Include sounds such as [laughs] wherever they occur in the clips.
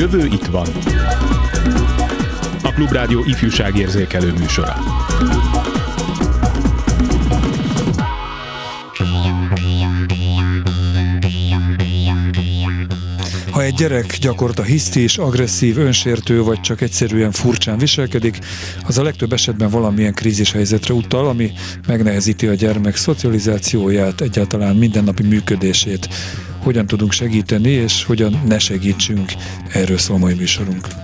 jövő itt van. A Klubrádió ifjúságérzékelő műsora. Ha egy gyerek gyakorta hisztis, agresszív, önsértő vagy csak egyszerűen furcsán viselkedik, az a legtöbb esetben valamilyen krízis helyzetre utal, ami megnehezíti a gyermek szocializációját, egyáltalán mindennapi működését. Hogyan tudunk segíteni, és hogyan ne segítsünk, erről szól mai műsorunk.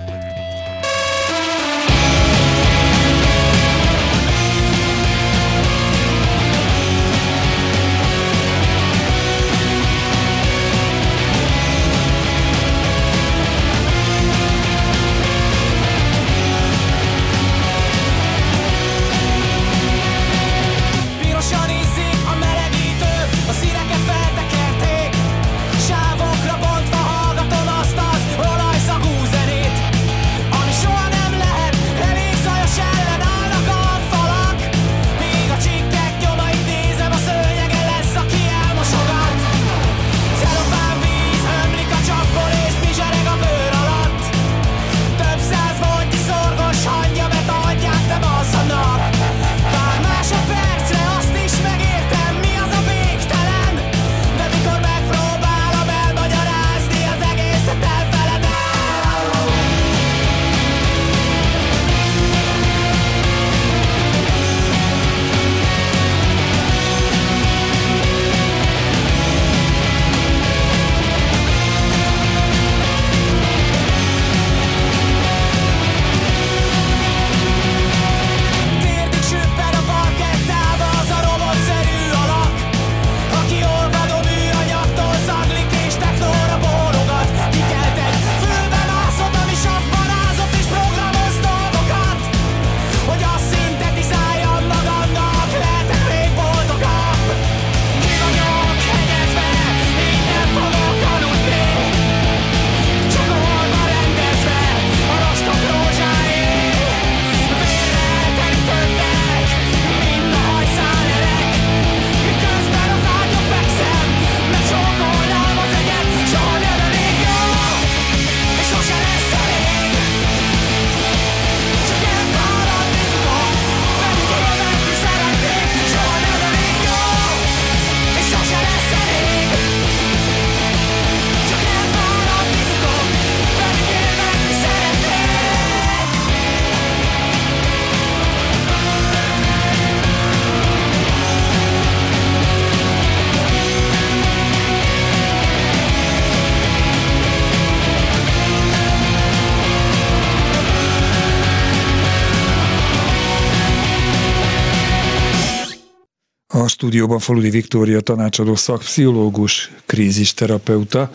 Stúdióban Faludi Viktória tanácsadó szakpszichológus, krízisterapeuta.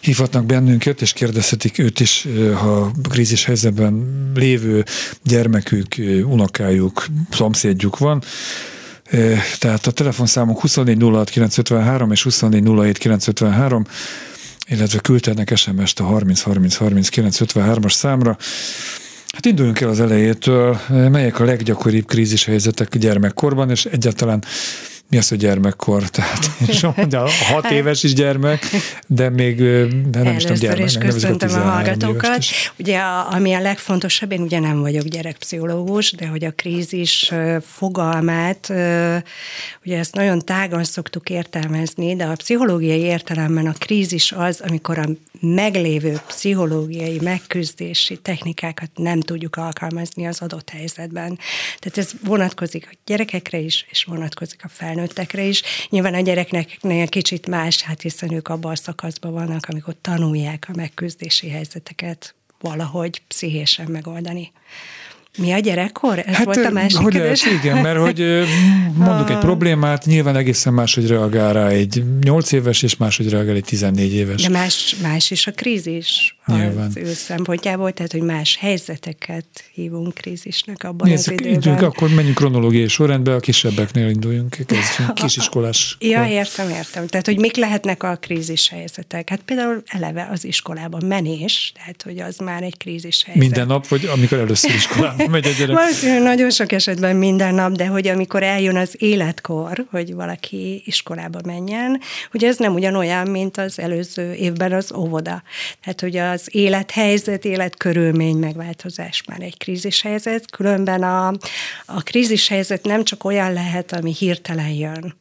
Hívhatnak bennünket, és kérdezhetik őt is, ha krízis helyzetben lévő gyermekük, unokájuk, szomszédjuk van. Tehát a telefonszámok 2406953 és 2407953, illetve küldtenek SMS-t a 30 30 30 953-as számra. Hát induljunk el az elejétől. Melyek a leggyakoribb krízis helyzetek gyermekkorban, és egyáltalán mi az, hogy gyermekkor? [laughs] Tehát mondja, a [laughs] hat hát- éves is gyermek, de még de nem is tudom, gyermek. is köszöntöm a, a hallgatókat. Ugye, a, ami a legfontosabb, én ugye nem vagyok gyerekpszichológus, de hogy a krízis fogalmát, ugye ezt nagyon tágan szoktuk értelmezni, de a pszichológiai értelemben a krízis az, amikor a meglévő pszichológiai megküzdési technikákat nem tudjuk alkalmazni az adott helyzetben. Tehát ez vonatkozik a gyerekekre is, és vonatkozik a felnőttekre is. Nyilván a gyereknek kicsit más, hát hiszen ők abban a szakaszban vannak, amikor tanulják a megküzdési helyzeteket valahogy pszichésen megoldani. Mi a gyerekkor? Ez hát, volt a másik hogy ez, Igen, mert hogy [laughs] mondok egy problémát, nyilván egészen máshogy reagál rá egy 8 éves, és máshogy reagál egy 14 éves. De más, más is a krízis nyilván. az ő szempontjából, tehát hogy más helyzeteket hívunk krízisnek abban Nézd, az időben. Idők, akkor menjünk kronológiai sorrendbe, a kisebbeknél induljunk, kezdjünk, [laughs] kisiskolás. Ja, értem, értem. Tehát, hogy mik lehetnek a krízis helyzetek? Hát például eleve az iskolában menés, tehát, hogy az már egy krízis helyzet. Minden nap, vagy amikor először iskolában [laughs] megy a gyerek. Valószínűleg nagyon sok esetben minden nap, de hogy amikor eljön az életkor, hogy valaki iskolába menjen, hogy ez nem ugyanolyan, mint az előző évben az óvoda. Tehát, hogy az élethelyzet, életkörülmény megváltozás már egy krízishelyzet, különben a, a krízishelyzet nem csak olyan lehet, ami hirtelen jön,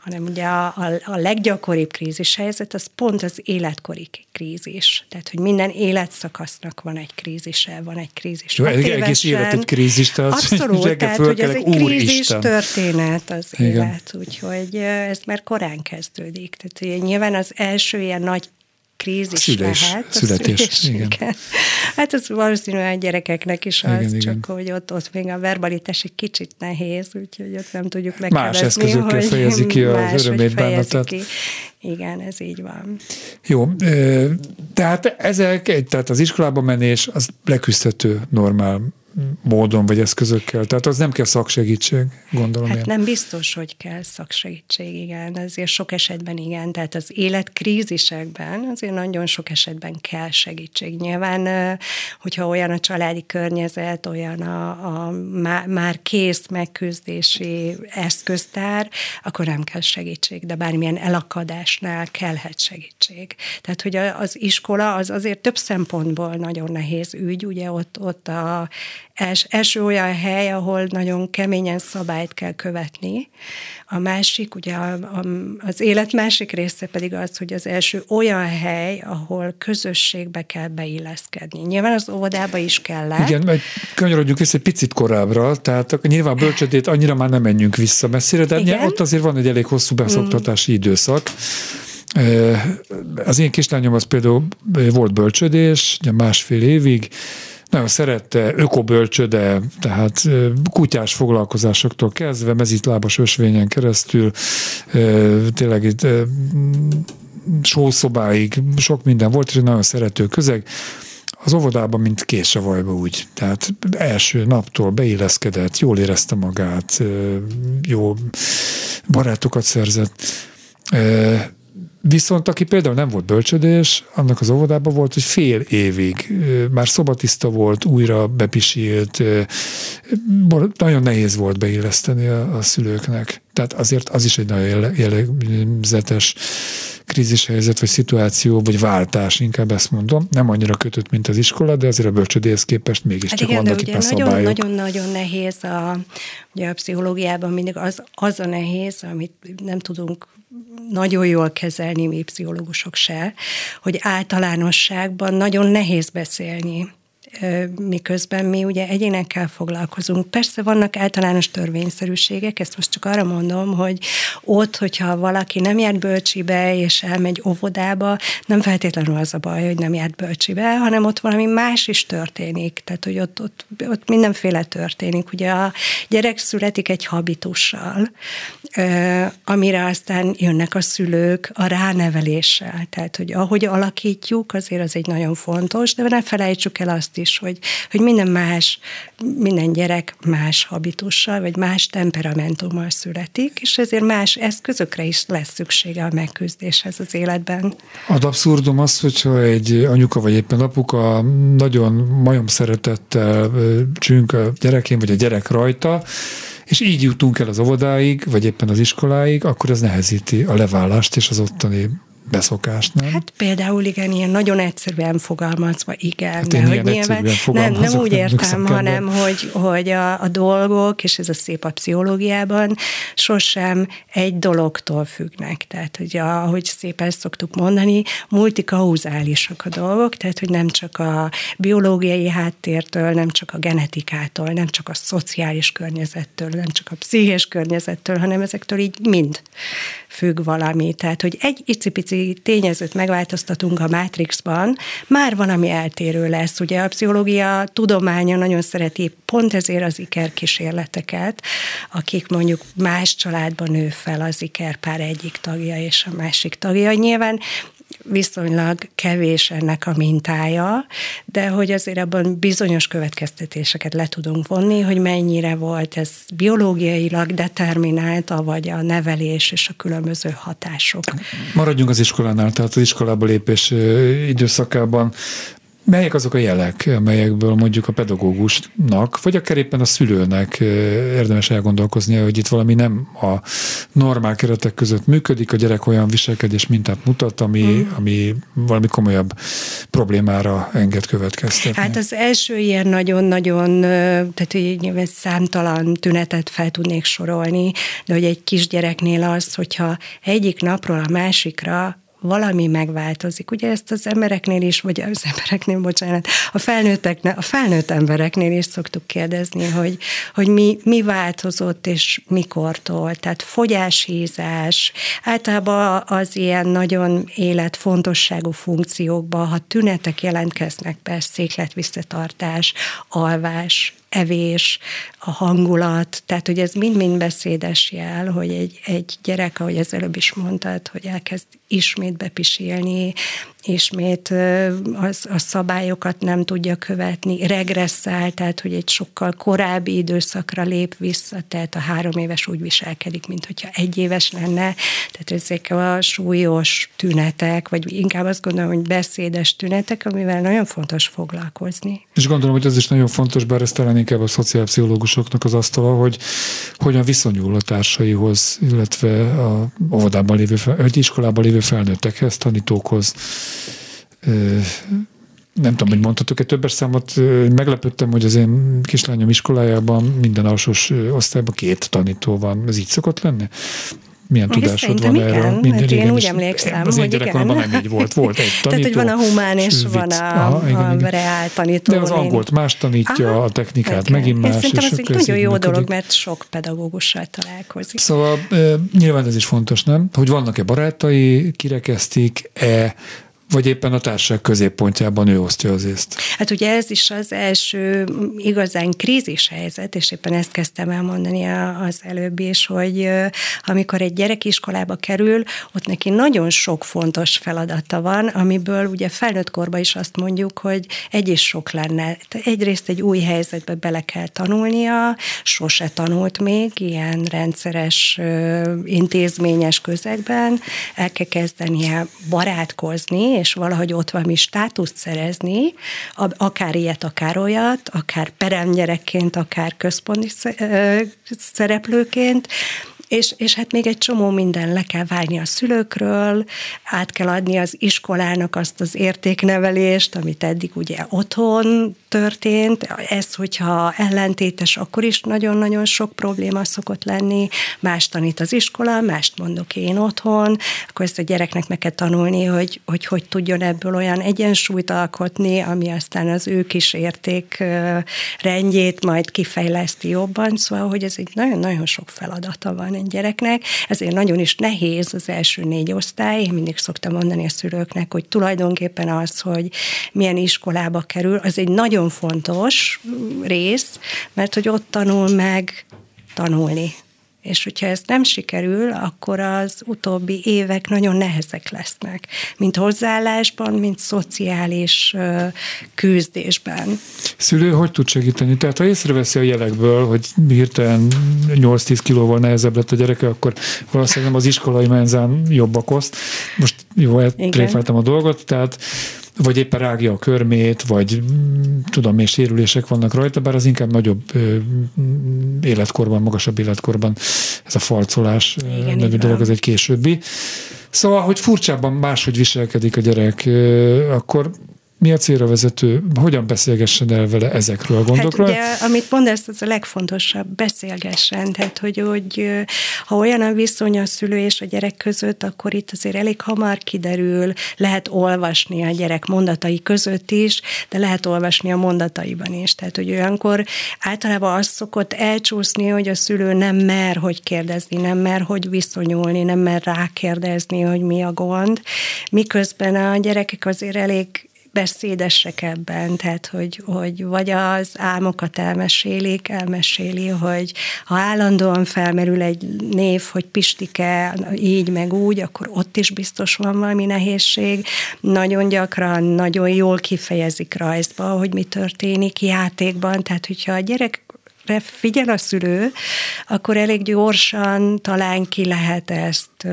hanem ugye a, a, a leggyakoribb krízis helyzet az pont az életkori krízis. Tehát, hogy minden életszakasznak van egy krízise, van egy krízis. Jó, egy egész élet egy krízis, tehát Abszolút, [laughs] tehát hogy ez egy krízis Isten. történet az Igen. élet, úgyhogy ez már korán kezdődik. Tehát ugye nyilván az első ilyen nagy krízis szülés, lehet. A születés, szülés, igen. igen. Hát ez valószínűleg a gyerekeknek is az, igen, csak igen. hogy ott, ott még a verbalitás egy kicsit nehéz, úgyhogy ott nem tudjuk megkérdezni, Más eszközökkel fejezi ki az örömét bánatát. Ki. Igen, ez így van. Jó, tehát ezek, tehát az iskolába menés, az leküzdhető normál módon vagy eszközökkel. Tehát az nem kell szaksegítség, gondolom hát én. nem biztos, hogy kell szaksegítség, igen. Azért sok esetben igen. Tehát az életkrízisekben azért nagyon sok esetben kell segítség. Nyilván, hogyha olyan a családi környezet, olyan a, a már kész megküzdési eszköztár, akkor nem kell segítség, de bármilyen elakadásnál kellhet segítség. Tehát, hogy az iskola az azért több szempontból nagyon nehéz ügy, ugye ott, ott a els, első olyan hely, ahol nagyon keményen szabályt kell követni. A másik, ugye a, a, az élet másik része pedig az, hogy az első olyan hely, ahol közösségbe kell beilleszkedni. Nyilván az óvodába is kell. Igen, mert kanyarodjunk vissza egy picit korábbra, tehát nyilván bölcsödét annyira már nem menjünk vissza messzire, de Igen? ott azért van egy elég hosszú beszoktatási mm. időszak. Az én kislányom az például volt bölcsödés, másfél évig, nagyon szerette ökobölcsöde, tehát kutyás foglalkozásoktól kezdve, mezitlábas ösvényen keresztül, tényleg itt sószobáig sok minden volt, és egy nagyon szerető közeg az óvodában, mint vajba úgy. Tehát első naptól beilleszkedett, jól érezte magát, jó barátokat szerzett. Viszont aki például nem volt bölcsödés, annak az óvodában volt, hogy fél évig már szobatiszta volt, újra bepisilt, nagyon nehéz volt beilleszteni a, a szülőknek. Tehát azért az is egy nagyon jellegzetes krízishelyzet, vagy szituáció, vagy váltás, inkább ezt mondom. Nem annyira kötött, mint az iskola, de azért a bölcsödéhez képest mégiscsak hát vannak itt szabályok. Nagyon-nagyon nehéz a, ugye a pszichológiában mindig az, az a nehéz, amit nem tudunk nagyon jól kezelni mi pszichológusok se, hogy általánosságban nagyon nehéz beszélni miközben mi ugye egyénekkel foglalkozunk. Persze vannak általános törvényszerűségek, ezt most csak arra mondom, hogy ott, hogyha valaki nem járt bölcsibe és elmegy óvodába, nem feltétlenül az a baj, hogy nem járt bölcsibe, hanem ott valami más is történik. Tehát, hogy ott, ott, ott mindenféle történik. Ugye a gyerek születik egy habitussal, amire aztán jönnek a szülők a ráneveléssel. Tehát, hogy ahogy alakítjuk, azért az egy nagyon fontos, de ne felejtsük el azt is, hogy, hogy minden más, minden gyerek más habitussal, vagy más temperamentummal születik, és ezért más eszközökre is lesz szüksége a megküzdéshez az életben. Az abszurdum az, hogyha egy anyuka vagy éppen apuka nagyon majom szeretettel csünk a gyerekén, vagy a gyerek rajta, és így jutunk el az óvodáig, vagy éppen az iskoláig, akkor ez nehezíti a leválást és az ottani beszokást, nem? Hát például igen, ilyen nagyon egyszerűen fogalmazva, igen. Hát de hogy nyilván, nem, nem úgy értem, hanem hogy, hogy a, a dolgok, és ez a szép a pszichológiában, sosem egy dologtól függnek. Tehát, hogy ahogy szépen szoktuk mondani, multikauzálisak a dolgok, tehát, hogy nem csak a biológiai háttértől, nem csak a genetikától, nem csak a szociális környezettől, nem csak a pszichés környezettől, hanem ezektől így mind függ valami. Tehát, hogy egy icipici tényezőt megváltoztatunk a Matrixban, már valami eltérő lesz. Ugye a pszichológia tudománya nagyon szereti pont ezért az iker kísérleteket, akik mondjuk más családban nő fel az ikerpár egyik tagja és a másik tagja. Nyilván viszonylag kevés ennek a mintája, de hogy azért abban bizonyos következtetéseket le tudunk vonni, hogy mennyire volt ez biológiailag determinálta, vagy a nevelés és a különböző hatások. Maradjunk az iskolánál, tehát az iskolába lépés időszakában melyek azok a jelek, amelyekből mondjuk a pedagógusnak, vagy akár éppen a szülőnek érdemes elgondolkoznia, hogy itt valami nem a normál keretek között működik, a gyerek olyan viselkedés mintát mutat, ami, mm. ami valami komolyabb problémára enged következtetni. Hát az első ilyen nagyon-nagyon, tehát így számtalan tünetet fel tudnék sorolni, de hogy egy kisgyereknél az, hogyha egyik napról a másikra valami megváltozik. Ugye ezt az embereknél is, vagy az embereknél, bocsánat, a felnőtteknél, a felnőtt embereknél is szoktuk kérdezni, hogy, hogy mi, mi változott és mikortól. Tehát fogyáshízás, általában az ilyen nagyon életfontosságú funkciókban, ha tünetek jelentkeznek be, székletvisszatartás, alvás, evés, a hangulat, tehát hogy ez mind-mind beszédes jel, hogy egy, egy gyerek, ahogy az előbb is mondtad, hogy elkezd ismét bepisélni, ismét az, a szabályokat nem tudja követni, regresszál, tehát hogy egy sokkal korábbi időszakra lép vissza, tehát a három éves úgy viselkedik, mint hogyha egy éves lenne, tehát ezek a súlyos tünetek, vagy inkább azt gondolom, hogy beszédes tünetek, amivel nagyon fontos foglalkozni. És gondolom, hogy ez is nagyon fontos, bár ez talán inkább a szociálpszichológusoknak az asztala, hogy hogyan viszonyul a társaihoz, illetve a óvodában lévő, vagy iskolában lévő felnőttekhez, tanítókhoz, nem tudom, hogy mondhatok-e többes számot, meglepődtem, hogy az én kislányom iskolájában minden alsós osztályban két tanító van. Ez így szokott lenni? Milyen Én tudásod van igen, erről? Minden, hát én úgy emlékszem, az hogy igen. nem így volt. Volt egy tanító. [laughs] Tehát, hogy van a humán és van a, Aha, igen, a igen. reál tanító. De az angolt más tanítja, Aha, a technikát igen. megint más. Én szerintem az egy nagyon jó dolog, mert sok pedagógussal találkozik. Szóval nyilván ez is fontos, nem? Hogy vannak-e barátai, kirekeztik-e, vagy éppen a társaság középpontjában ő osztja az észt? Hát ugye ez is az első igazán krízis helyzet, és éppen ezt kezdtem elmondani az előbb is, hogy amikor egy gyerek iskolába kerül, ott neki nagyon sok fontos feladata van, amiből ugye felnőtt korban is azt mondjuk, hogy egy is sok lenne. Egyrészt egy új helyzetbe bele kell tanulnia, sose tanult még ilyen rendszeres intézményes közegben, el kell kezdenie barátkozni, és valahogy ott valami státuszt szerezni, akár ilyet, akár olyat, akár peremgyerekként, akár központi szereplőként, és, és hát még egy csomó minden le kell válni a szülőkről, át kell adni az iskolának azt az értéknevelést, amit eddig ugye otthon történt. Ez, hogyha ellentétes, akkor is nagyon-nagyon sok probléma szokott lenni. Más tanít az iskola, mást mondok én otthon, akkor ezt a gyereknek meg kell tanulni, hogy hogy, hogy tudjon ebből olyan egyensúlyt alkotni, ami aztán az ő kis érték rendjét majd kifejleszti jobban. Szóval, hogy ez egy nagyon-nagyon sok feladata van egy gyereknek, ezért nagyon is nehéz az első négy osztály. Én mindig szoktam mondani a szülőknek, hogy tulajdonképpen az, hogy milyen iskolába kerül, az egy nagyon fontos rész, mert hogy ott tanul meg tanulni. És hogyha ez nem sikerül, akkor az utóbbi évek nagyon nehezek lesznek, mint hozzáállásban, mint szociális küzdésben. Szülő hogy tud segíteni? Tehát ha észreveszi a jelekből, hogy hirtelen 8-10 kilóval nehezebb lett a gyereke, akkor valószínűleg az iskolai menzán jobbak oszt. Most jó, eltréfeltem a dolgot, tehát vagy éppen rágja a körmét, vagy mm, tudom, még sérülések vannak rajta, bár az inkább nagyobb életkorban, magasabb életkorban ez a falcolás Igen, nevű dolog, az egy későbbi. Szóval, hogy furcsában máshogy viselkedik a gyerek, akkor mi a célra vezető, hogyan beszélgessen el vele ezekről a gondokról? Hát ugye, amit mondasz, az a legfontosabb, beszélgessen. Tehát, hogy, hogy ha olyan a viszony a szülő és a gyerek között, akkor itt azért elég hamar kiderül, lehet olvasni a gyerek mondatai között is, de lehet olvasni a mondataiban is. Tehát, hogy olyankor általában az szokott elcsúszni, hogy a szülő nem mer, hogy kérdezni, nem mer, hogy viszonyulni, nem mer rákérdezni, hogy mi a gond, miközben a gyerekek azért elég beszédesek ebben, tehát hogy, hogy vagy az álmokat elmesélik, elmeséli, hogy ha állandóan felmerül egy név, hogy Pistike, így meg úgy, akkor ott is biztos van valami nehézség. Nagyon gyakran, nagyon jól kifejezik rajzba, hogy mi történik játékban, tehát hogyha a gyerek figyel a szülő, akkor elég gyorsan talán ki lehet ezt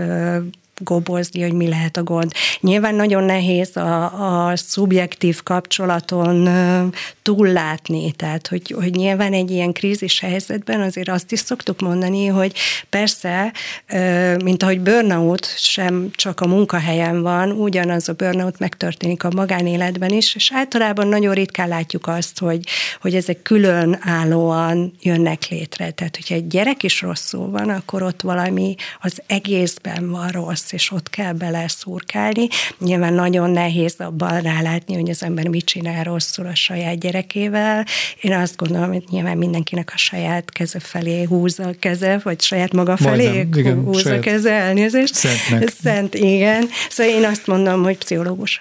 gobozni, hogy mi lehet a gond. Nyilván nagyon nehéz a, a szubjektív kapcsolaton túllátni, tehát hogy, hogy nyilván egy ilyen krízis helyzetben azért azt is szoktuk mondani, hogy persze, mint ahogy burnout sem csak a munkahelyen van, ugyanaz a burnout megtörténik a magánéletben is, és általában nagyon ritkán látjuk azt, hogy, hogy ezek külön állóan jönnek létre. Tehát, hogyha egy gyerek is rosszul van, akkor ott valami az egészben van rossz, és ott kell bele szurkálni. Nyilván nagyon nehéz abban rálátni, hogy az ember mit csinál rosszul a saját gyerekével. Én azt gondolom, hogy nyilván mindenkinek a saját keze felé húzza a keze, vagy saját maga felé Majdnem, igen, a keze, elnézést. Szentnek. Szent, igen. Szóval én azt mondom, hogy pszichológus.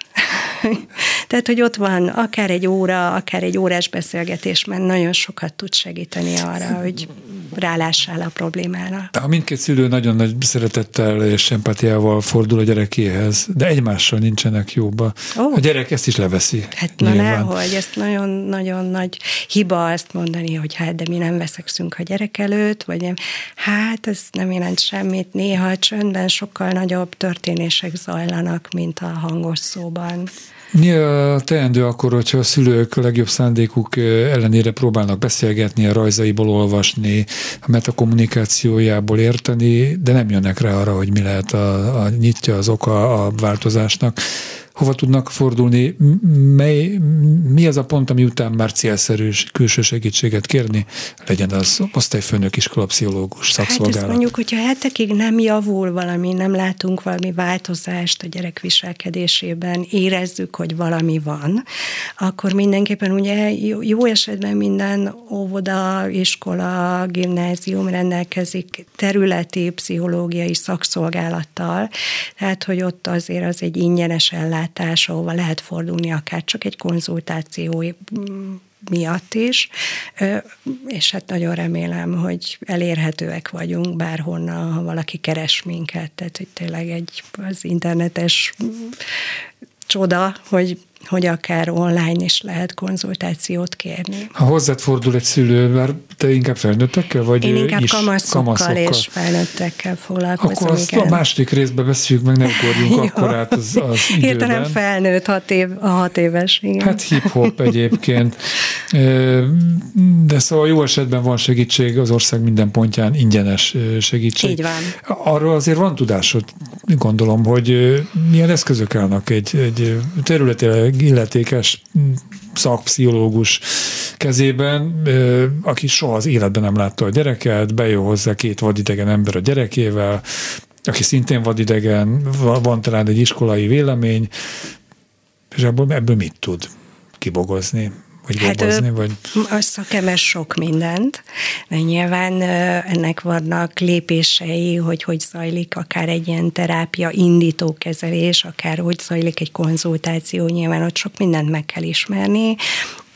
[laughs] Tehát, hogy ott van akár egy óra, akár egy órás beszélgetés, mert nagyon sokat tud segíteni arra, hogy rálássál a problémára. Ha mindkét szülő nagyon nagy szeretettel és empátiával fordul a gyerekéhez, de egymással nincsenek jóba, oh. a gyerek ezt is leveszi. Hát na nehogy, ezt nagyon-nagyon nagy hiba azt mondani, hogy hát de mi nem veszekszünk a gyerek előtt, vagy nem. Hát ez nem jelent semmit. Néha a csöndben sokkal nagyobb történések zajlanak, mint a hangos szóban. A teendő akkor, hogyha a szülők a legjobb szándékuk ellenére próbálnak beszélgetni, a rajzaiból olvasni, a metakommunikációjából érteni, de nem jönnek rá arra, hogy mi lehet a, a nyitja, az oka a változásnak hova tudnak fordulni, mely, mi az a pont, ami után már célszerű külső segítséget kérni, legyen az osztályfőnök, iskolapszichológus, szakszolgálat. Hát ezt mondjuk, hogyha hetekig nem javul valami, nem látunk valami változást a gyerek viselkedésében, érezzük, hogy valami van, akkor mindenképpen ugye jó esetben minden óvoda, iskola, gimnázium rendelkezik területi pszichológiai szakszolgálattal, tehát hogy ott azért az egy ingyenes ellátás ellátás, ahova lehet fordulni akár csak egy konzultáció miatt is, és hát nagyon remélem, hogy elérhetőek vagyunk bárhonnan, ha valaki keres minket, tehát hogy tényleg egy az internetes csoda, hogy hogy akár online is lehet konzultációt kérni. Ha hozzád fordul egy szülő, mert te inkább felnőttekkel, vagy Én inkább is kamaszokkal, kamaszokkal és felnőttekkel foglalkozom. Akkor azt igen. a második részben beszéljük meg, nem ugorjunk [laughs] akkor át az, az [laughs] időben. Hirtelen felnőtt hat év, a hat éves. Igen. Hát hip-hop egyébként. [laughs] De szóval jó esetben van segítség az ország minden pontján, ingyenes segítség. Így van. Arról azért van tudásod, gondolom, hogy milyen eszközök állnak egy, egy területileg illetékes szakpszichológus kezében, aki soha az életben nem látta a gyereket, bejön hozzá két vadidegen ember a gyerekével, aki szintén vadidegen, van talán egy iskolai vélemény, és ebből, ebből mit tud kibogozni? Vagy hát gobozni, vagy... A szakember sok mindent, de nyilván ennek vannak lépései, hogy hogy zajlik akár egy ilyen terápia indító kezelés, akár hogy zajlik egy konzultáció, nyilván ott sok mindent meg kell ismerni,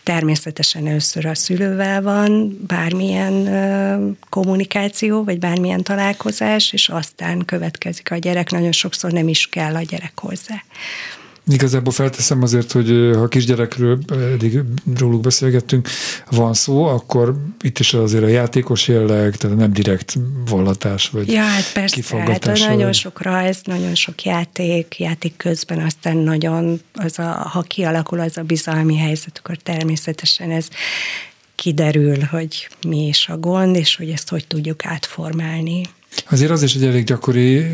természetesen először a szülővel van bármilyen kommunikáció, vagy bármilyen találkozás, és aztán következik a gyerek. Nagyon sokszor nem is kell a gyerek hozzá. Igazából felteszem azért, hogy ha kisgyerekről eddig róluk beszélgettünk, van szó, akkor itt is azért a játékos jelleg, tehát nem direkt vallatás, vagy Ja, hát persze, hát nagyon vagy... sok rajz, nagyon sok játék, játék közben aztán nagyon, az a, ha kialakul az a bizalmi helyzet, akkor természetesen ez kiderül, hogy mi is a gond, és hogy ezt hogy tudjuk átformálni. Azért az is egy elég gyakori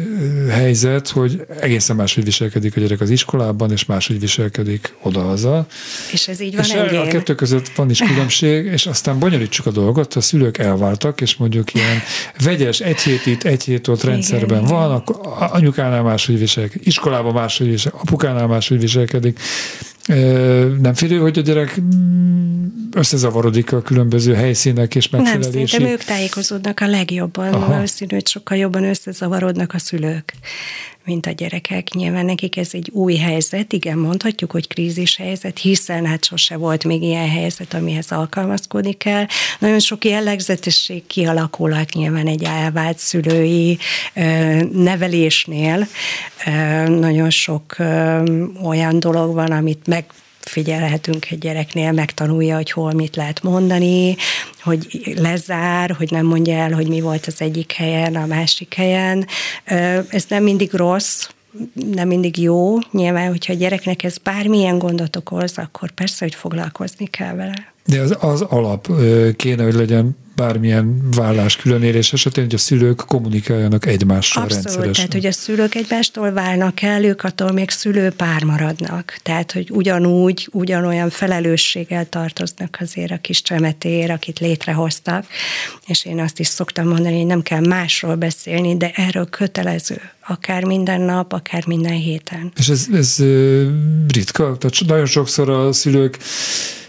helyzet, hogy egészen máshogy viselkedik a gyerek az iskolában, és máshogy viselkedik odahaza. És ez így van és engén. a kettő között van is különbség, és aztán bonyolítsuk a dolgot, a szülők elváltak, és mondjuk ilyen vegyes egy hét itt, egy hét ott rendszerben igen, van, akkor anyukánál máshogy viselkedik, iskolában máshogy viselkedik, apukánál máshogy viselkedik, nem félő, hogy a gyerek mm, összezavarodik a különböző helyszínek és megfelelési? Nem, szerintem ők tájékozódnak a legjobban. Aha. Valószínű, hogy sokkal jobban összezavarodnak a szülők mint a gyerekek. Nyilván nekik ez egy új helyzet, igen, mondhatjuk, hogy krízis helyzet, hiszen hát sose volt még ilyen helyzet, amihez alkalmazkodni kell. Nagyon sok jellegzetesség kialakulhat nyilván egy elvált szülői nevelésnél. Nagyon sok olyan dolog van, amit meg figyelhetünk egy gyereknél, megtanulja, hogy hol mit lehet mondani, hogy lezár, hogy nem mondja el, hogy mi volt az egyik helyen, a másik helyen. Ez nem mindig rossz, nem mindig jó. Nyilván, hogyha a gyereknek ez bármilyen gondot okoz, akkor persze, hogy foglalkozni kell vele. De az, az alap kéne, hogy legyen bármilyen vállás különélés esetén, hogy a szülők kommunikáljanak egymással Abszolút, rendszeresen. tehát hogy a szülők egymástól válnak el, ők attól még szülőpár maradnak. Tehát, hogy ugyanúgy, ugyanolyan felelősséggel tartoznak azért a kis csemetér, akit létrehoztak, és én azt is szoktam mondani, hogy nem kell másról beszélni, de erről kötelező, akár minden nap, akár minden héten. És ez, ez ritka? Tehát nagyon sokszor a szülők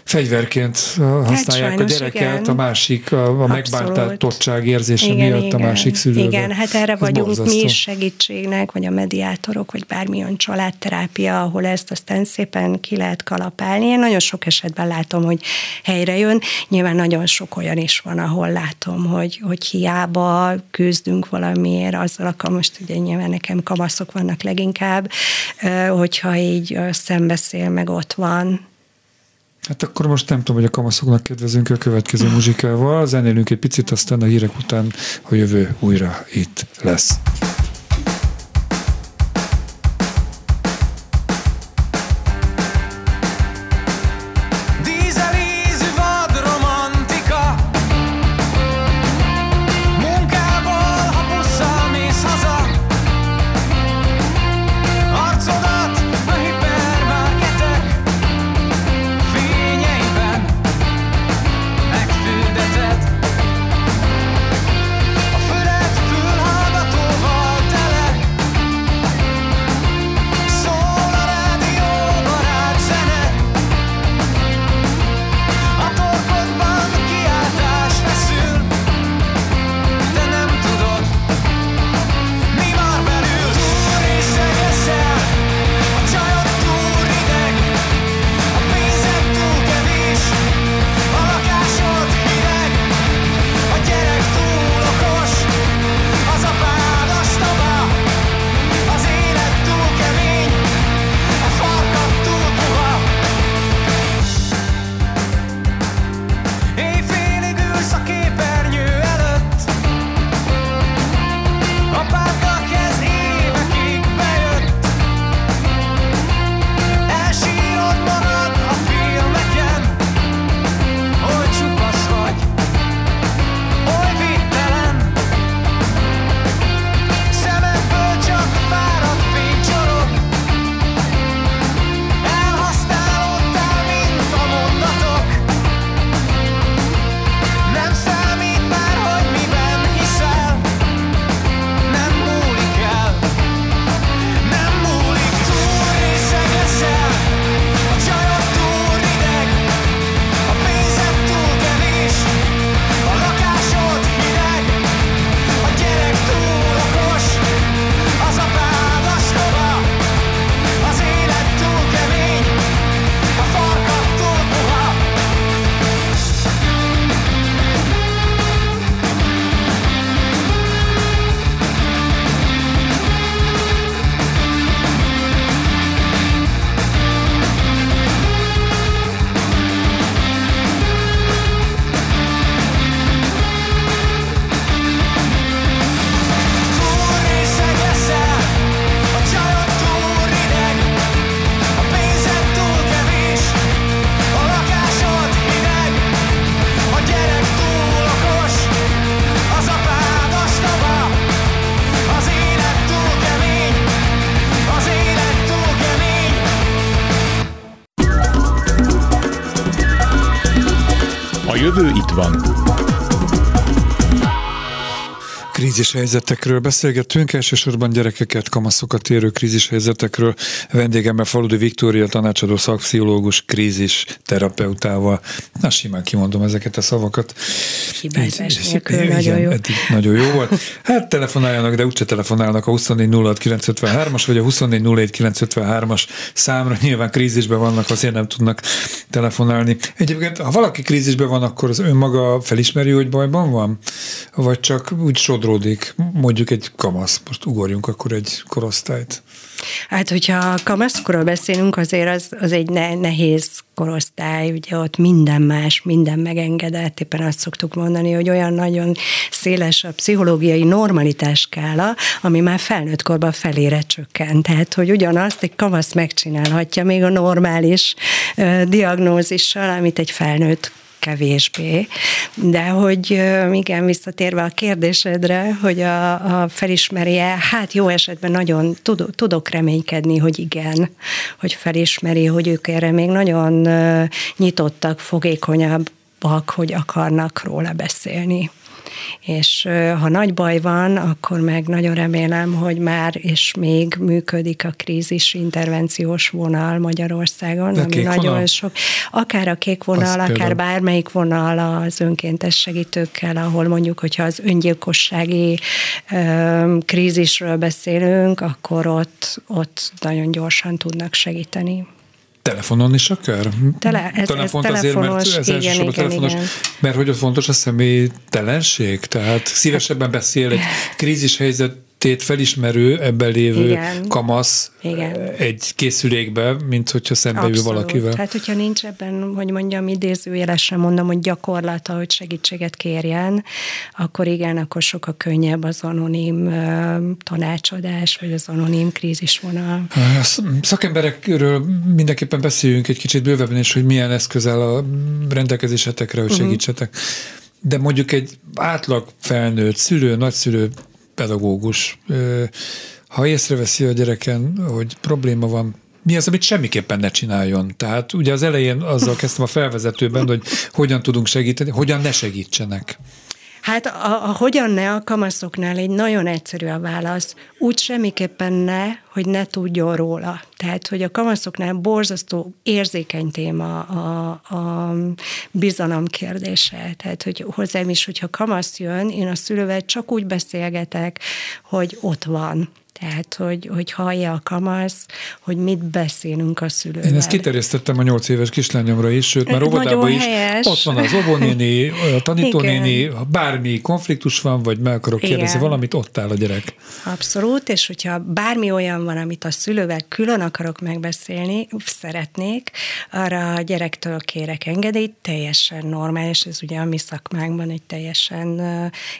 fegyverként használják hát a gyereket, igen. a másik, a, a megbántottság érzése igen, miatt igen. a másik szülővel. Igen, hát erre Ez vagyunk borzasztó. mi is segítségnek, vagy a mediátorok, vagy bármilyen családterápia, ahol ezt aztán szépen ki lehet kalapálni. Én nagyon sok esetben látom, hogy helyre jön. Nyilván nagyon sok olyan is van, ahol látom, hogy, hogy hiába küzdünk valamiért, azzal a most ugye nyilván nekem kamaszok vannak leginkább, hogyha így szembeszél, meg ott van, Hát akkor most nem tudom, hogy a kamaszoknak kedvezünk a következő muzsikával. Zenélünk egy picit, aztán a hírek után a jövő újra itt lesz. Krízishelyzetekről beszélgetünk, elsősorban gyerekeket, kamaszokat érő krízishelyzetekről. Vendégemmel Faludi Viktória tanácsadó szakpszichológus krízis terapeutával. Na, simán kimondom ezeket a szavakat. Hibázás nélkül nagyon jó. nagyon jó volt. Hát telefonáljanak, de úgyse telefonálnak a 2406953-as vagy a 2407953-as számra. [laughs] Nyilván krízisben vannak, azért nem tudnak telefonálni. Egyébként, ha valaki krízisben van, akkor az önmaga felismeri, hogy bajban van? Vagy csak úgy sodró sodródik mondjuk egy kamasz, most ugorjunk akkor egy korosztályt. Hát, hogyha kamaszkorról beszélünk, azért az, az egy ne, nehéz korosztály, ugye ott minden más, minden megengedett, éppen azt szoktuk mondani, hogy olyan nagyon széles a pszichológiai normalitás skála, ami már felnőtt korban felére csökkent. Tehát, hogy ugyanazt egy kamasz megcsinálhatja még a normális uh, diagnózissal, amit egy felnőtt kevésbé. De hogy igen, visszatérve a kérdésedre, hogy a, a felismerje, hát jó esetben nagyon tudok, tudok reménykedni, hogy igen, hogy felismeri, hogy ők erre még nagyon nyitottak, fogékonyabbak, hogy akarnak róla beszélni és ha nagy baj van, akkor meg nagyon remélem, hogy már és még működik a krízis intervenciós vonal Magyarországon, De ami nagyon vonal? sok, akár a kék vonal, az akár például. bármelyik vonal az önkéntes segítőkkel, ahol mondjuk, hogyha az öngyilkossági ö, krízisről beszélünk, akkor ott, ott nagyon gyorsan tudnak segíteni. Telefonon is akár? Tele, ez, Talán ez pont azért, mert ez igen, igen, telefonos, igen. mert hogy ott fontos a személytelenség, tehát szívesebben beszél egy [laughs] krízis helyzet tét felismerő, ebben lévő Igen. kamasz Igen. egy készülékbe, mint hogyha szembe jön valakivel. Tehát, hogyha nincs ebben, hogy mondjam, idézőjelesen mondom, hogy gyakorlata, hogy segítséget kérjen, akkor igen, akkor sokkal könnyebb az anonim uh, tanácsadás, vagy az anonim krízisvonal. A szakemberekről mindenképpen beszéljünk egy kicsit bővebben is, hogy milyen eszköz áll a rendelkezésetekre, hogy mhm. segítsetek. Uh-huh. De mondjuk egy átlag felnőtt szülő, nagyszülő pedagógus, ha észreveszi a gyereken, hogy probléma van, mi az, amit semmiképpen ne csináljon? Tehát ugye az elején azzal kezdtem a felvezetőben, hogy hogyan tudunk segíteni, hogyan ne segítsenek. Hát a, a hogyan ne a kamaszoknál egy nagyon egyszerű a válasz. Úgy semmiképpen ne, hogy ne tudjon róla. Tehát, hogy a kamaszoknál borzasztó érzékeny téma a, a bizalom kérdése. Tehát, hogy hozzám is, hogyha kamasz jön, én a szülővel csak úgy beszélgetek, hogy ott van tehát, hogy, hogy hallja a kamasz, hogy mit beszélünk a szülővel. Én ezt kiterjesztettem a nyolc éves kislányomra is, sőt, már óvodában is helyes. ott van az óvónéni, a tanítónéni, ha bármi konfliktus van, vagy meg akarok kérdezni Igen. valamit, ott áll a gyerek. Abszolút, és hogyha bármi olyan van, amit a szülővel külön akarok megbeszélni, szeretnék, arra a gyerektől kérek engedélyt, teljesen normális, ez ugye a mi szakmánkban egy teljesen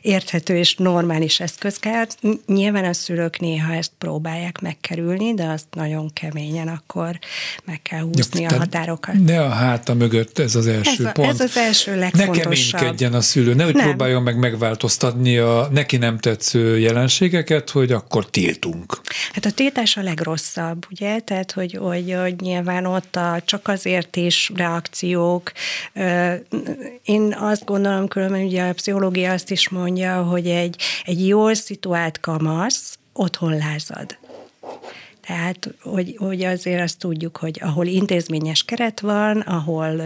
érthető és normális eszközkár. Nyilván a szülők néha ezt próbálják megkerülni, de azt nagyon keményen akkor meg kell húzni ja, a határokat. Ne a háta mögött, ez az első ez a, pont. Ez az első legfontosabb. Ne keménykedjen a szülő, nehogy nem. próbáljon meg megváltoztatni a neki nem tetsző jelenségeket, hogy akkor tiltunk. Hát a tiltás a legrosszabb, ugye? Tehát, hogy, hogy, hogy nyilván ott a csak azért is reakciók. Én azt gondolom, különben ugye a pszichológia azt is mondja, hogy egy, egy jól szituált kamasz, otthon lázad. Tehát, hogy, hogy azért azt tudjuk, hogy ahol intézményes keret van, ahol,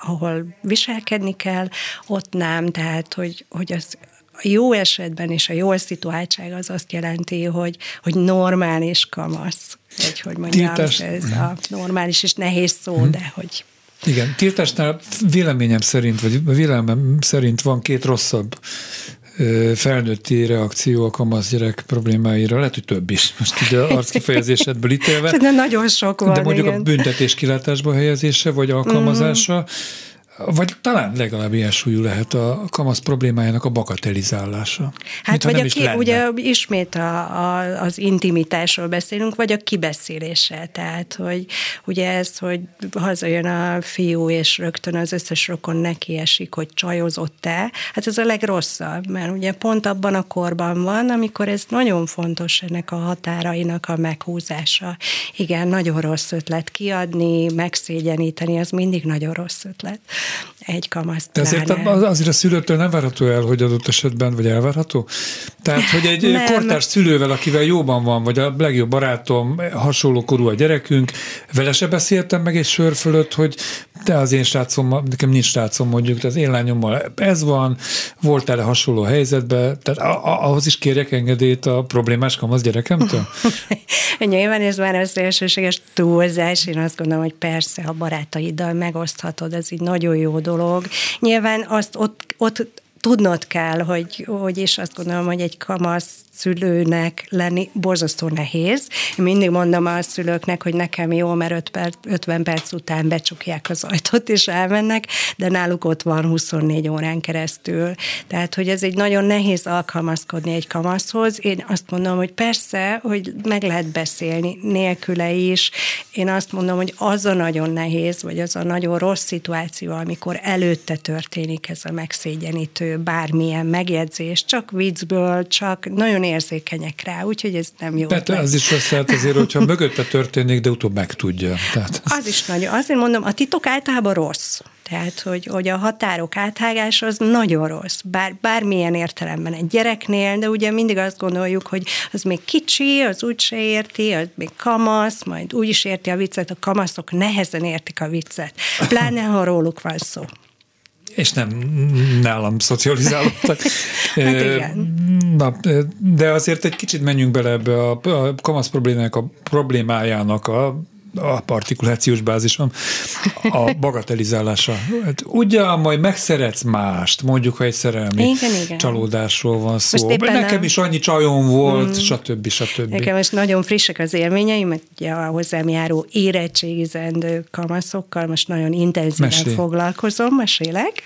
ahol viselkedni kell, ott nem. Tehát, hogy, hogy az a jó esetben és a jó szituáltság az azt jelenti, hogy, hogy normális kamasz. Vagy hogy mondjam, Tiltás. ez a normális és nehéz szó, hmm. de hogy... Igen, tiltásnál véleményem szerint, vagy vélemem szerint van két rosszabb felnőtti reakció a kamasz gyerek problémáira, lehet, hogy több is, most ugye arckifejezésedből ítélve. [laughs] De nagyon sok van, De mondjuk igen. a büntetés kilátásba helyezése, vagy alkalmazása, mm vagy talán legalább ilyen súlyú lehet a kamasz problémájának a bagatelizálása. Hát vagy a ki, ugye ismét a, a, az intimitásról beszélünk, vagy a kibeszélése. Tehát, hogy ugye ez, hogy hazajön a fiú, és rögtön az összes rokon neki esik, hogy csajozott-e, hát ez a legrosszabb, mert ugye pont abban a korban van, amikor ez nagyon fontos ennek a határainak a meghúzása. Igen, nagyon rossz ötlet kiadni, megszégyeníteni, az mindig nagyon rossz ötlet egy kamaszt. De azért azért a szülőtől nem várható el, hogy adott esetben, vagy elvárható? Tehát, hogy egy nem. kortárs szülővel, akivel jóban van, vagy a legjobb barátom, hasonló korú a gyerekünk, vele se beszéltem meg egy sör fölött, hogy de az én srácom, nekem nincs srácom mondjuk, az én lányommal ez van, voltál-e hasonló helyzetben, tehát ahhoz is kérjek engedélyt a problémás kamasz gyerekemtől? [laughs] Nyilván ez már az elsőséges túlzás, én azt gondolom, hogy persze a barátaiddal megoszthatod, ez így nagyon jó dolog. Nyilván azt ott, ott tudnod kell, hogy, hogy és azt gondolom, hogy egy kamasz szülőnek lenni borzasztó nehéz. Én mindig mondom a szülőknek, hogy nekem jó, mert 5 perc, 50 perc után becsukják az ajtót és elmennek, de náluk ott van 24 órán keresztül. Tehát, hogy ez egy nagyon nehéz alkalmazkodni egy kamaszhoz. Én azt mondom, hogy persze, hogy meg lehet beszélni nélküle is. Én azt mondom, hogy az a nagyon nehéz, vagy az a nagyon rossz szituáció, amikor előtte történik ez a megszégyenítő bármilyen megjegyzés, csak viccből, csak nagyon érzékenyek rá, úgyhogy ez nem jó. Tehát az is rossz lehet azért, hogyha [laughs] mögötte történik, de utóbb megtudja. Tehát... Az is nagyon. Azért mondom, a titok általában rossz. Tehát, hogy, hogy a határok áthágása az nagyon rossz, bár, bármilyen értelemben egy gyereknél, de ugye mindig azt gondoljuk, hogy az még kicsi, az úgyse érti, az még kamasz, majd úgy is érti a viccet, a kamaszok nehezen értik a viccet, pláne ha róluk van szó és nem nálam szocializálódtak. [laughs] hát igen. Na, de azért egy kicsit menjünk bele ebbe a, a kamasz problémának a problémájának a a partikulációs bázison, a bagatelizálása. Hát, ugye majd megszeretsz mást, mondjuk, ha egy szerelmi igen, igen. csalódásról van szó. Nekem nem... is annyi csajom volt, mm. stb. stb. Nekem most nagyon frissek az élményeim, mert ugye a hozzám járó érettségizendő kamaszokkal most nagyon intenzíven Mesélj. foglalkozom, mesélek,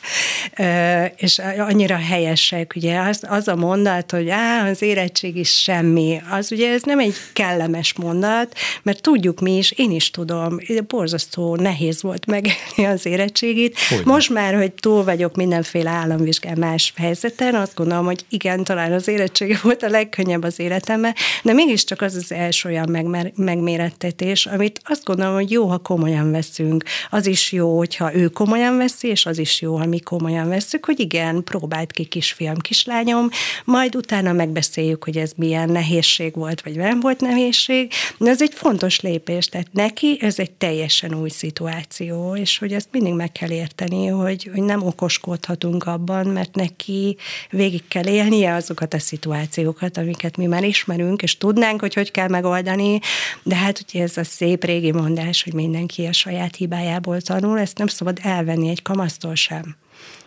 és annyira helyesek, ugye az, az a mondat, hogy á, az érettség is semmi, az ugye ez nem egy kellemes mondat, mert tudjuk mi is, én is tudom, borzasztó nehéz volt megélni az érettségit. Hogy Most már, hogy túl vagyok mindenféle államvizsgán más helyzeten, azt gondolom, hogy igen, talán az érettsége volt a legkönnyebb az életemben, de mégiscsak az az első olyan meg, megmérettetés, amit azt gondolom, hogy jó, ha komolyan veszünk. Az is jó, hogyha ő komolyan veszi, és az is jó, ha mi komolyan veszük, hogy igen, próbált ki kisfiam, kislányom, majd utána megbeszéljük, hogy ez milyen nehézség volt, vagy nem volt nehézség. De ez egy fontos lépés, tehát ne neki ez egy teljesen új szituáció, és hogy ezt mindig meg kell érteni, hogy, hogy nem okoskodhatunk abban, mert neki végig kell élnie azokat a szituációkat, amiket mi már ismerünk, és tudnánk, hogy hogy kell megoldani, de hát ugye ez a szép régi mondás, hogy mindenki a saját hibájából tanul, ezt nem szabad elvenni egy kamasztól sem.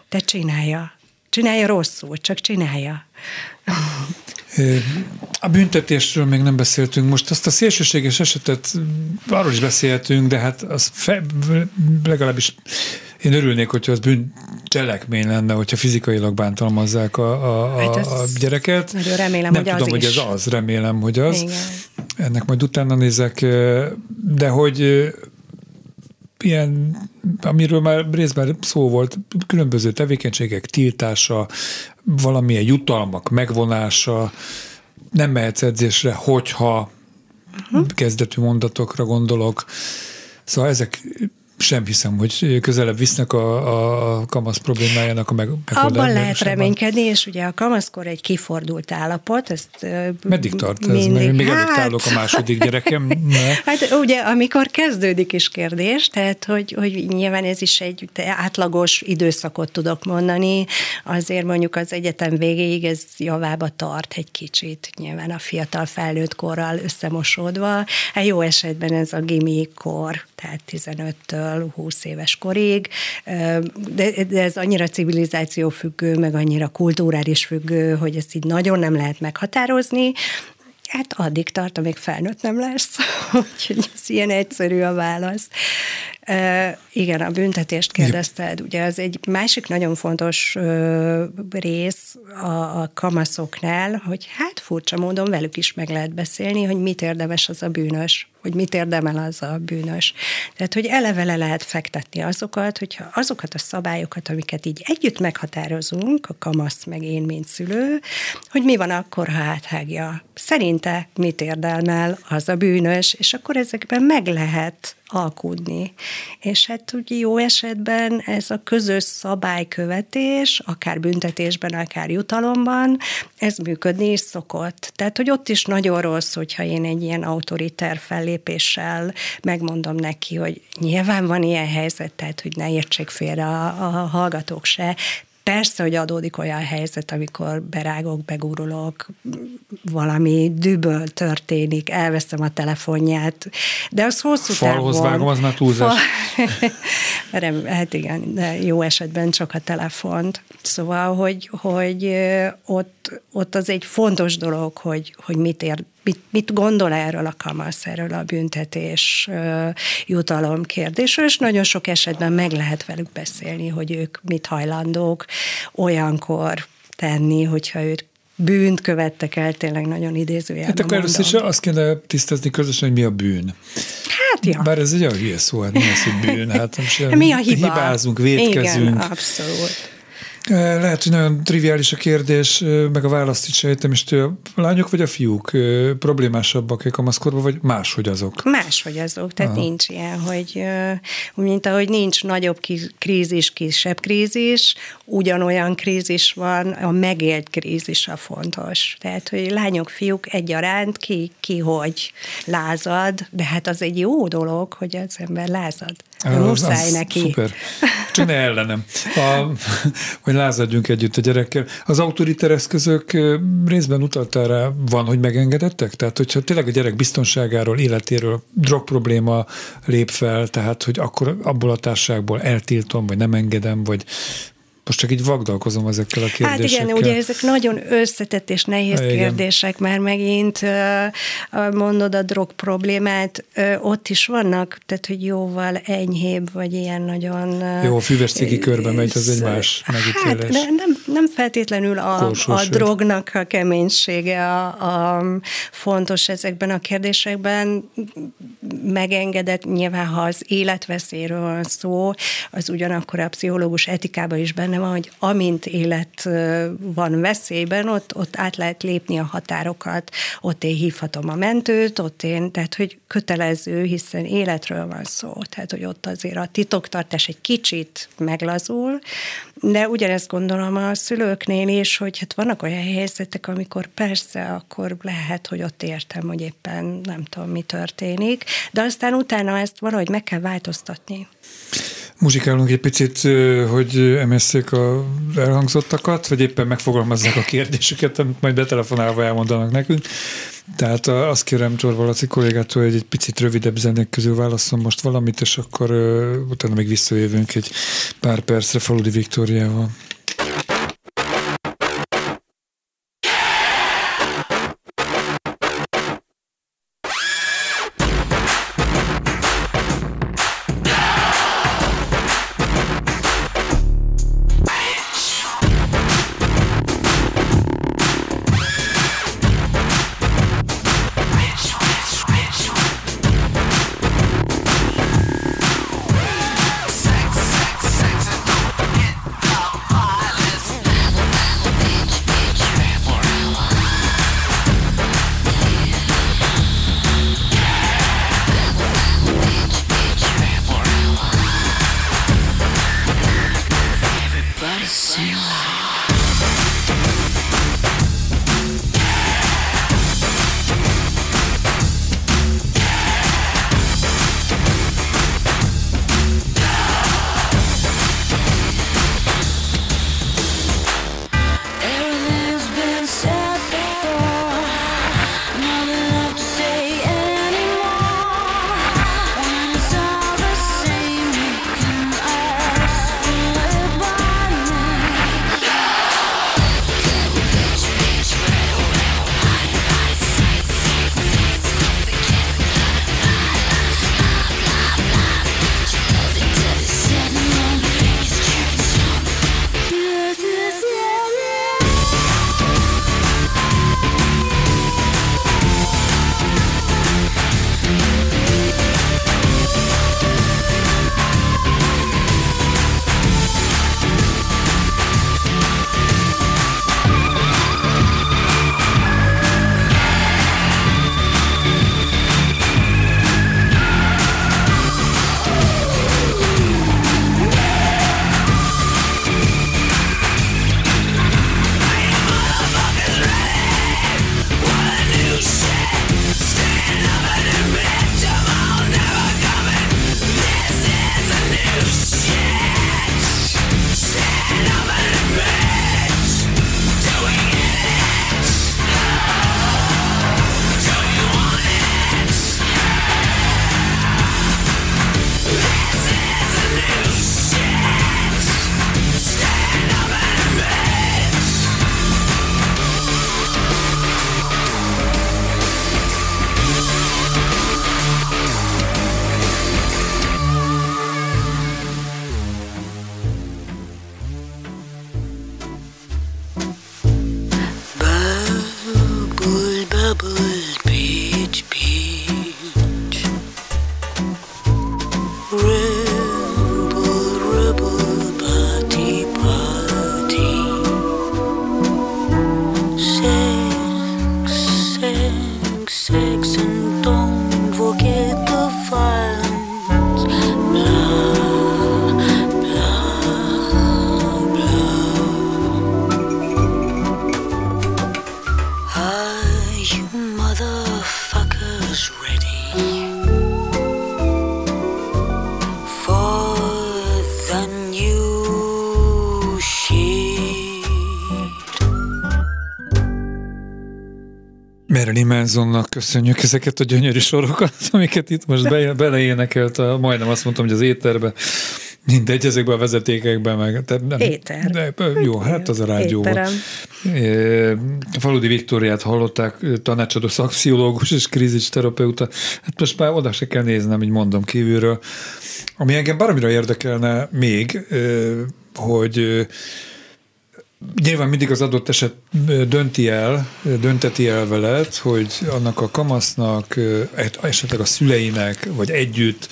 Te csinálja. Csinálja rosszul, csak csinálja. A büntetésről még nem beszéltünk. Most azt a szélsőséges esetet, arról is beszélhetünk, de hát az fe, legalábbis én örülnék, hogyha az bűncselekmény lenne, hogyha fizikailag bántalmazzák a, a, a, hát a gyereket. Nagyon remélem, nem hogy tudom, az hogy is. ez az, remélem, hogy az. Igen. Ennek majd utána nézek, de hogy ilyen, amiről már részben szó volt, különböző tevékenységek tiltása, valamilyen jutalmak megvonása, nem mehetsz edzésre, hogyha uh-huh. kezdetű mondatokra gondolok. Szóval ezek sem hiszem, hogy közelebb visznek a, a kamasz problémájának a meg, Abban lehet reménykedni, és ugye a kamaszkor egy kifordult állapot, ezt Meddig tart ez? Mindig, még hát, előtt állok a második gyerekem. [laughs] Ne. Hát ugye, amikor kezdődik is kérdés, tehát hogy, hogy nyilván ez is egy átlagos időszakot tudok mondani, azért mondjuk az egyetem végéig ez javába tart egy kicsit, nyilván a fiatal felnőtt korral összemosódva. Hát jó esetben ez a gimi kor, tehát 15-től 20 éves korig, de, de ez annyira civilizáció függő, meg annyira kultúrális függő, hogy ezt így nagyon nem lehet meghatározni, Hát addig tart, amíg felnőtt nem lesz. [laughs] Úgyhogy ez ilyen egyszerű a válasz. E, igen, a büntetést kérdezted. Ugye az egy másik nagyon fontos ö, rész a, a kamaszoknál, hogy hát furcsa módon velük is meg lehet beszélni, hogy mit érdemes az a bűnös hogy mit érdemel az a bűnös. Tehát, hogy eleve le lehet fektetni azokat, hogyha azokat a szabályokat, amiket így együtt meghatározunk, a kamasz meg én, mint szülő, hogy mi van akkor, ha áthágja. Szerinte mit érdemel az a bűnös, és akkor ezekben meg lehet alkudni. És hát úgy jó esetben ez a közös szabálykövetés, akár büntetésben, akár jutalomban, ez működni is szokott. Tehát, hogy ott is nagyon rossz, hogyha én egy ilyen autoriter fellépéssel megmondom neki, hogy nyilván van ilyen helyzet, tehát, hogy ne értsék félre a, a hallgatók se, persze, hogy adódik olyan helyzet, amikor berágok, begurulok, valami düböl történik, elveszem a telefonját, de az hosszú Falhoz távon... vágom, az már túlzás. Fa... [laughs] hát igen, de jó esetben csak a telefont. Szóval, hogy, hogy ott, ott az egy fontos dolog, hogy, hogy mit ér mit, mit gondol erről a kamasz, erről a büntetés jutalom kérdésről, és nagyon sok esetben meg lehet velük beszélni, hogy ők mit hajlandók olyankor tenni, hogyha őt bűnt követtek el, tényleg nagyon idézőjelben Hát akkor először is azt kéne tisztázni közösen, hogy mi a bűn. Hát ja. Bár ez egy olyan hülye szó, hát mi az, hogy bűn? Hát nem [laughs] mi a hiba? Hibázunk, védkezünk. Igen, abszolút. Lehet, hogy nagyon triviális a kérdés, meg a választ is sejtem, és a lányok vagy a fiúk problémásabbak a kamaszkorban, vagy máshogy azok? Máshogy azok, tehát Aha. nincs ilyen, hogy mint ahogy nincs nagyobb krízis, kisebb krízis, ugyanolyan krízis van, a megélt krízis a fontos. Tehát, hogy lányok, fiúk egyaránt ki, ki hogy lázad, de hát az egy jó dolog, hogy az ember lázad. Az, muszáj az neki. Szuper. [laughs] Csak ne ellenem. A, hogy lázadjunk együtt a gyerekkel. Az autoriter eszközök részben utaltál rá, van, hogy megengedettek? Tehát, hogyha tényleg a gyerek biztonságáról, életéről drog probléma lép fel, tehát, hogy akkor abból a társágból eltiltom, vagy nem engedem, vagy most csak így vagdalkozom ezekkel a kérdésekkel. Hát igen, ugye ezek nagyon összetett és nehéz igen. kérdések, mert megint mondod a drog problémát, ott is vannak, tehát hogy jóval enyhébb, vagy ilyen nagyon... Jó, a füves cigi körbe megy, az egy más megítélés. Hát, nem, nem feltétlenül a, a drognak a keménysége a, a fontos ezekben a kérdésekben. Megengedett nyilván, ha az életveszélyről van szó, az ugyanakkor a pszichológus etikában is benne van, hogy amint élet van veszélyben, ott, ott át lehet lépni a határokat, ott én hívhatom a mentőt, ott én, tehát hogy kötelező, hiszen életről van szó, tehát hogy ott azért a titoktartás egy kicsit meglazul, de ugyanezt gondolom a szülőknél is, hogy hát vannak olyan helyzetek, amikor persze akkor lehet, hogy ott értem, hogy éppen nem tudom, mi történik, de aztán utána ezt valahogy meg kell változtatni. Muzsikálunk egy picit, hogy emesszék a elhangzottakat, vagy éppen megfogalmazzák a kérdéseket, amit majd betelefonálva elmondanak nekünk. Tehát azt kérem Csorba Laci kollégától, hogy egy picit rövidebb zenék közül válaszol most valamit, és akkor utána még visszajövünk egy pár percre Faludi Viktóriával. Marilyn Mansonnak köszönjük ezeket a gyönyörű sorokat, [laughs] amiket itt most be, beleénekelt, a, majdnem azt mondtam, hogy az étterbe, mindegy, ezekben a vezetékekben meg. Tehát nem, Éter. De, jó, hát az a rádió volt. Faludi Viktóriát hallották, tanácsadó szakpszichológus és krízisterapeuta. Hát most már oda se kell néznem, így mondom kívülről. Ami engem baromira érdekelne még, hogy Nyilván mindig az adott eset dönti el, dönteti el veled, hogy annak a kamasznak, esetleg a szüleinek, vagy együtt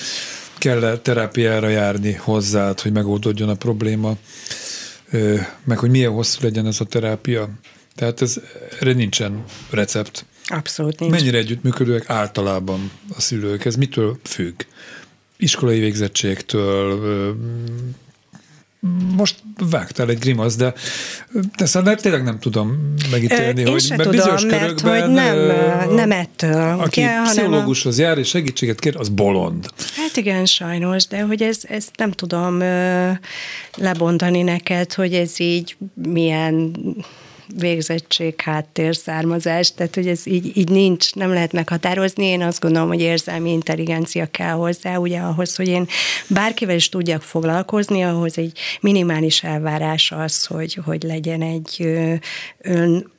kell terápiára járni hozzád, hogy megoldódjon a probléma, meg hogy milyen hosszú legyen ez a terápia. Tehát ez, erre nincsen recept. Abszolút nincs. Mennyire együttműködőek általában a szülők? Ez mitől függ? Iskolai végzettségtől, most vágtál egy grimasz, de, de szóval tényleg nem tudom megítélni, Én hogy mert tudom, bizonyos mert körökben, hogy nem, nem ettől. Aki ugye, hanem a- pszichológushoz jár és segítséget kér, az bolond. Hát igen, sajnos, de hogy ez, ezt nem tudom lebontani neked, hogy ez így milyen végzettség, háttér, származás, tehát hogy ez így, így nincs, nem lehet meghatározni. Én azt gondolom, hogy érzelmi intelligencia kell hozzá, ugye ahhoz, hogy én bárkivel is tudjak foglalkozni, ahhoz egy minimális elvárás az, hogy, hogy legyen egy ön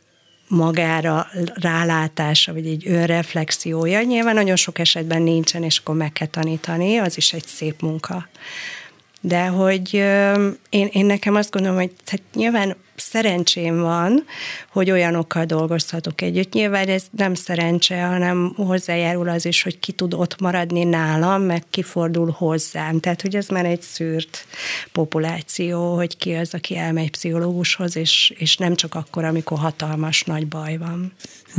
magára rálátása, vagy egy önreflexiója. Nyilván nagyon sok esetben nincsen, és akkor meg kell tanítani, az is egy szép munka. De hogy én, én nekem azt gondolom, hogy tehát nyilván szerencsém van, hogy olyanokkal dolgozhatok együtt. Nyilván ez nem szerencse, hanem hozzájárul az is, hogy ki tud ott maradni nálam, meg kifordul hozzám. Tehát, hogy ez már egy szűrt populáció, hogy ki az, aki elmegy pszichológushoz, és, és nem csak akkor, amikor hatalmas nagy baj van.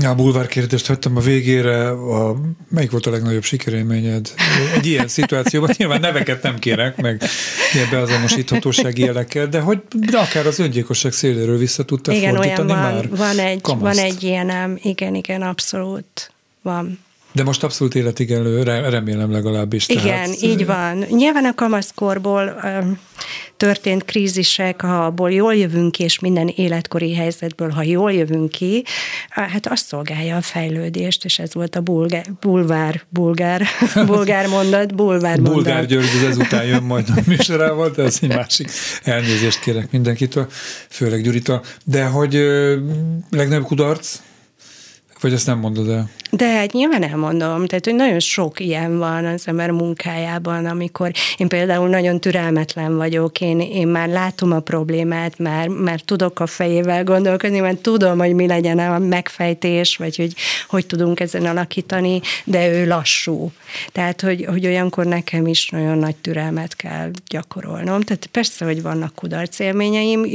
A bulvár kérdést hagytam a végére. A, melyik volt a legnagyobb sikerélményed? Egy ilyen szituációban nyilván neveket nem kérek, meg ilyen beazonosíthatósági jelekkel, de hogy de akár az öngyilkosság széléről vissza tudtál Igen, olyan fordítani van, már van egy, van egy ilyenem, igen, igen, abszolút van. De most abszolút életigenlő, re- remélem legalábbis. Igen, tehát, így van. Nyilván a kamaszkorból öm, történt krízisek, ha abból jól jövünk ki, és minden életkori helyzetből, ha jól jövünk ki, hát azt szolgálja a fejlődést, és ez volt a bulgár, bulvár, bulgár, [laughs] bulgár mondat, bulvár mondat. Bulgár György ezután jön majd a műsorával, de ez egy másik elnézést kérek mindenkitől, főleg Gyuritól. De hogy legnagyobb kudarc? Vagy ezt nem mondod el? De hát nyilván elmondom, tehát hogy nagyon sok ilyen van az ember munkájában, amikor én például nagyon türelmetlen vagyok, én, én már látom a problémát, már, már tudok a fejével gondolkozni, már tudom, hogy mi legyen a megfejtés, vagy hogy hogy tudunk ezen alakítani, de ő lassú. Tehát, hogy, hogy olyankor nekem is nagyon nagy türelmet kell gyakorolnom. Tehát persze, hogy vannak kudarc élményeim,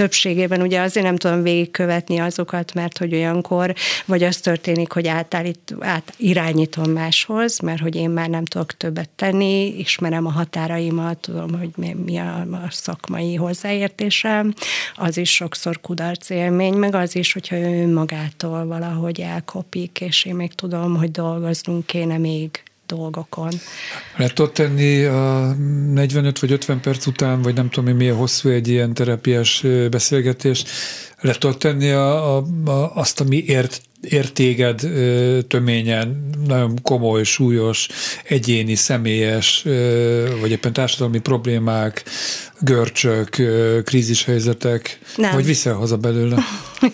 többségében. Ugye azért nem tudom végigkövetni azokat, mert hogy olyankor, vagy az történik, hogy átállít, át irányítom máshoz, mert hogy én már nem tudok többet tenni, ismerem a határaimat, tudom, hogy mi, mi a, a szakmai hozzáértésem, az is sokszor kudarc élmény, meg az is, hogyha ő magától valahogy elkopik, és én még tudom, hogy dolgoznunk kéne még dolgokon. Lehet ott tenni a 45 vagy 50 perc után, vagy nem tudom milyen hosszú egy ilyen terápiás beszélgetés, lehet ott tenni a, a, a, azt, ami ért, értéged töményen, nagyon komoly, súlyos, egyéni, személyes, vagy éppen társadalmi problémák, görcsök, krízishelyzetek, Nem. vagy viszel haza belőle? [laughs]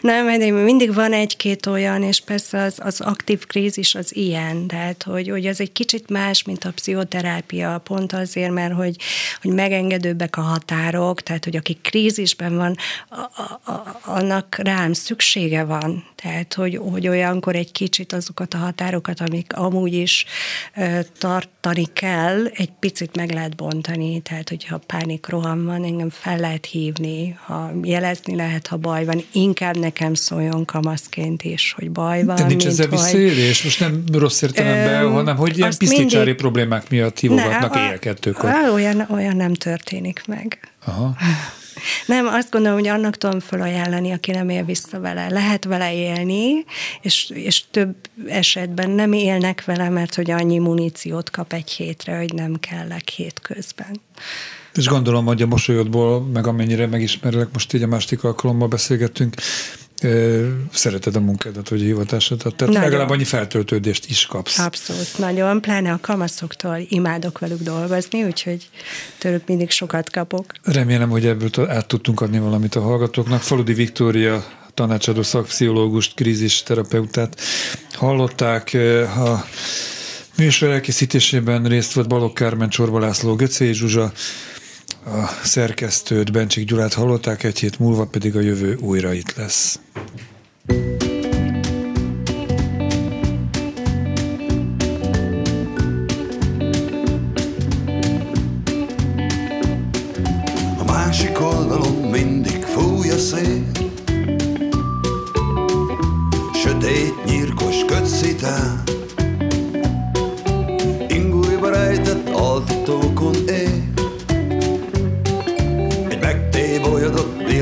Nem, mert mindig van egy-két olyan, és persze az, az aktív krízis az ilyen, tehát hogy, hogy az egy kicsit más, mint a pszichoterápia, pont azért, mert hogy, hogy megengedőbbek a határok, tehát hogy aki krízisben van, annak rám szüksége van, tehát hogy, hogy olyankor egy kicsit azokat a határokat, amik amúgy is ö, tartani kell, egy picit meg lehet bontani, tehát hogyha pánikroham van, engem fel lehet hívni, ha jelezni lehet, ha baj van, inkább nekem szóljon kamaszként is, hogy baj van. De nincs mint ezzel hogy... visszaélés? Most nem rossz értelemben, Öm, hanem hogy ilyen piszticsári mindig- problémák miatt hívogatnak Ne, a- éjjel kettőkor. Olyan, olyan nem történik meg. Aha. Nem, azt gondolom, hogy annak tudom felajánlani, aki nem él vissza vele. Lehet vele élni, és, és több esetben nem élnek vele, mert hogy annyi muníciót kap egy hétre, hogy nem kellek hétközben. És gondolom, hogy a mosolyodból, meg amennyire megismerlek, most így a másik alkalommal beszélgettünk, szereted a munkádat, vagy a hivatásodat, tehát Nagyon. legalább annyi feltöltődést is kapsz. Abszolút, nagyon, pláne a kamaszoktól imádok velük dolgozni, úgyhogy tőlük mindig sokat kapok. Remélem, hogy ebből át tudtunk adni valamit a hallgatóknak. Faludi Viktória tanácsadó szakpszichológust, krízis terapeutát hallották. Eh, A műsor elkészítésében részt vett Balogh Kármen, Csorba László, Göcé Zsuzsa, a szerkesztőt, Bencsik Gyulát hallották, egy hét múlva pedig a jövő újra itt lesz. A másik oldalon mindig fúj a szél Sötét, nyírkos kötszitán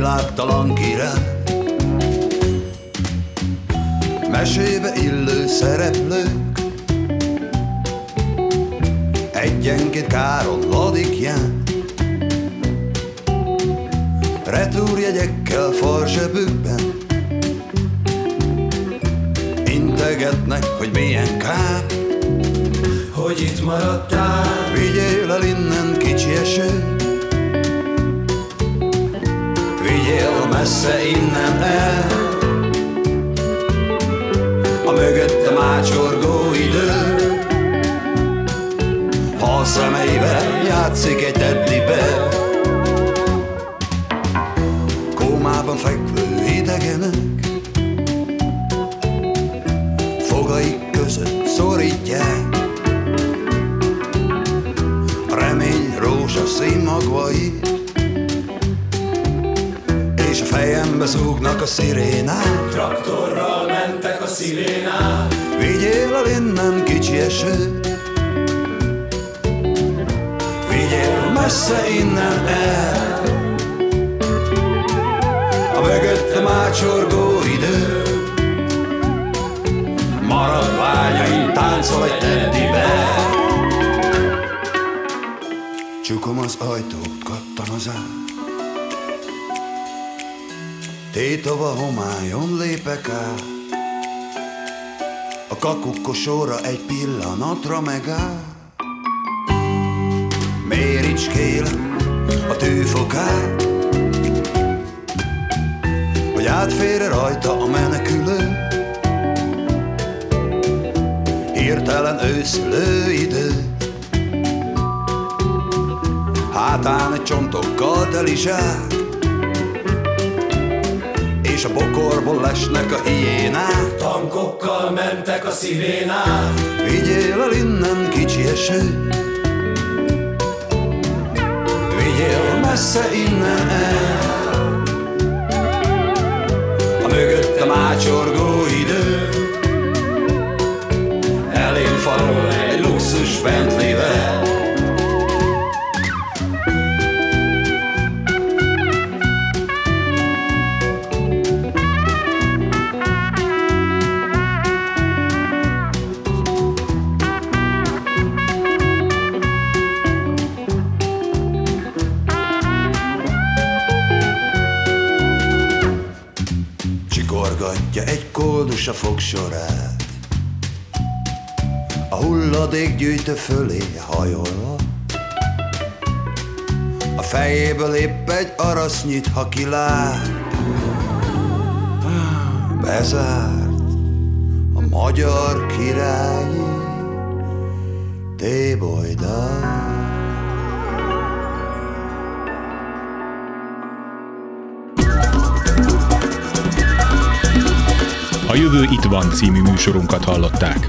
világtalan király Mesébe illő szereplők. Egyenként káron ladikján Retúrjegyekkel farzsebükben. Integetnek, hogy milyen kár. Hogy itt maradtál. Vigyél el innen kicsi eső Vigyél messze innen el. A mögöttem ácsorgó idő. Ha a szemeivel játszik egy teddibe Kómában fekvő zúgnak a szirénák. Traktorral mentek a szirénák. Vigyél el innen kicsi eső. Vigyél messze innen el. A mögöttem ácsorgó idő. Maradványaim táncol egy teddibe Csukom az ajtót, kattan az ár Tétova homályon lépek át. A kakukkosóra egy pillanatra megáll. Méricskél a tűfokát Hogy átfér rajta a menekülő. Hirtelen őszülő idő Hátán egy csontokkal teli zsák És a bokorból lesnek a hiénák. Tankokkal mentek a szirénák. Vigyél el innen kicsi eső. Vigyél messze innen el. A mögöttem ácsorgó idő. Elém farol egy luxus Bentley-vel koldus a fogsorát. A hulladék gyűjtő fölé hajolva A fejéből épp egy arasznyit, ha kilát. Bezárt a magyar királyi tébolydal jövő itt van című műsorunkat hallották.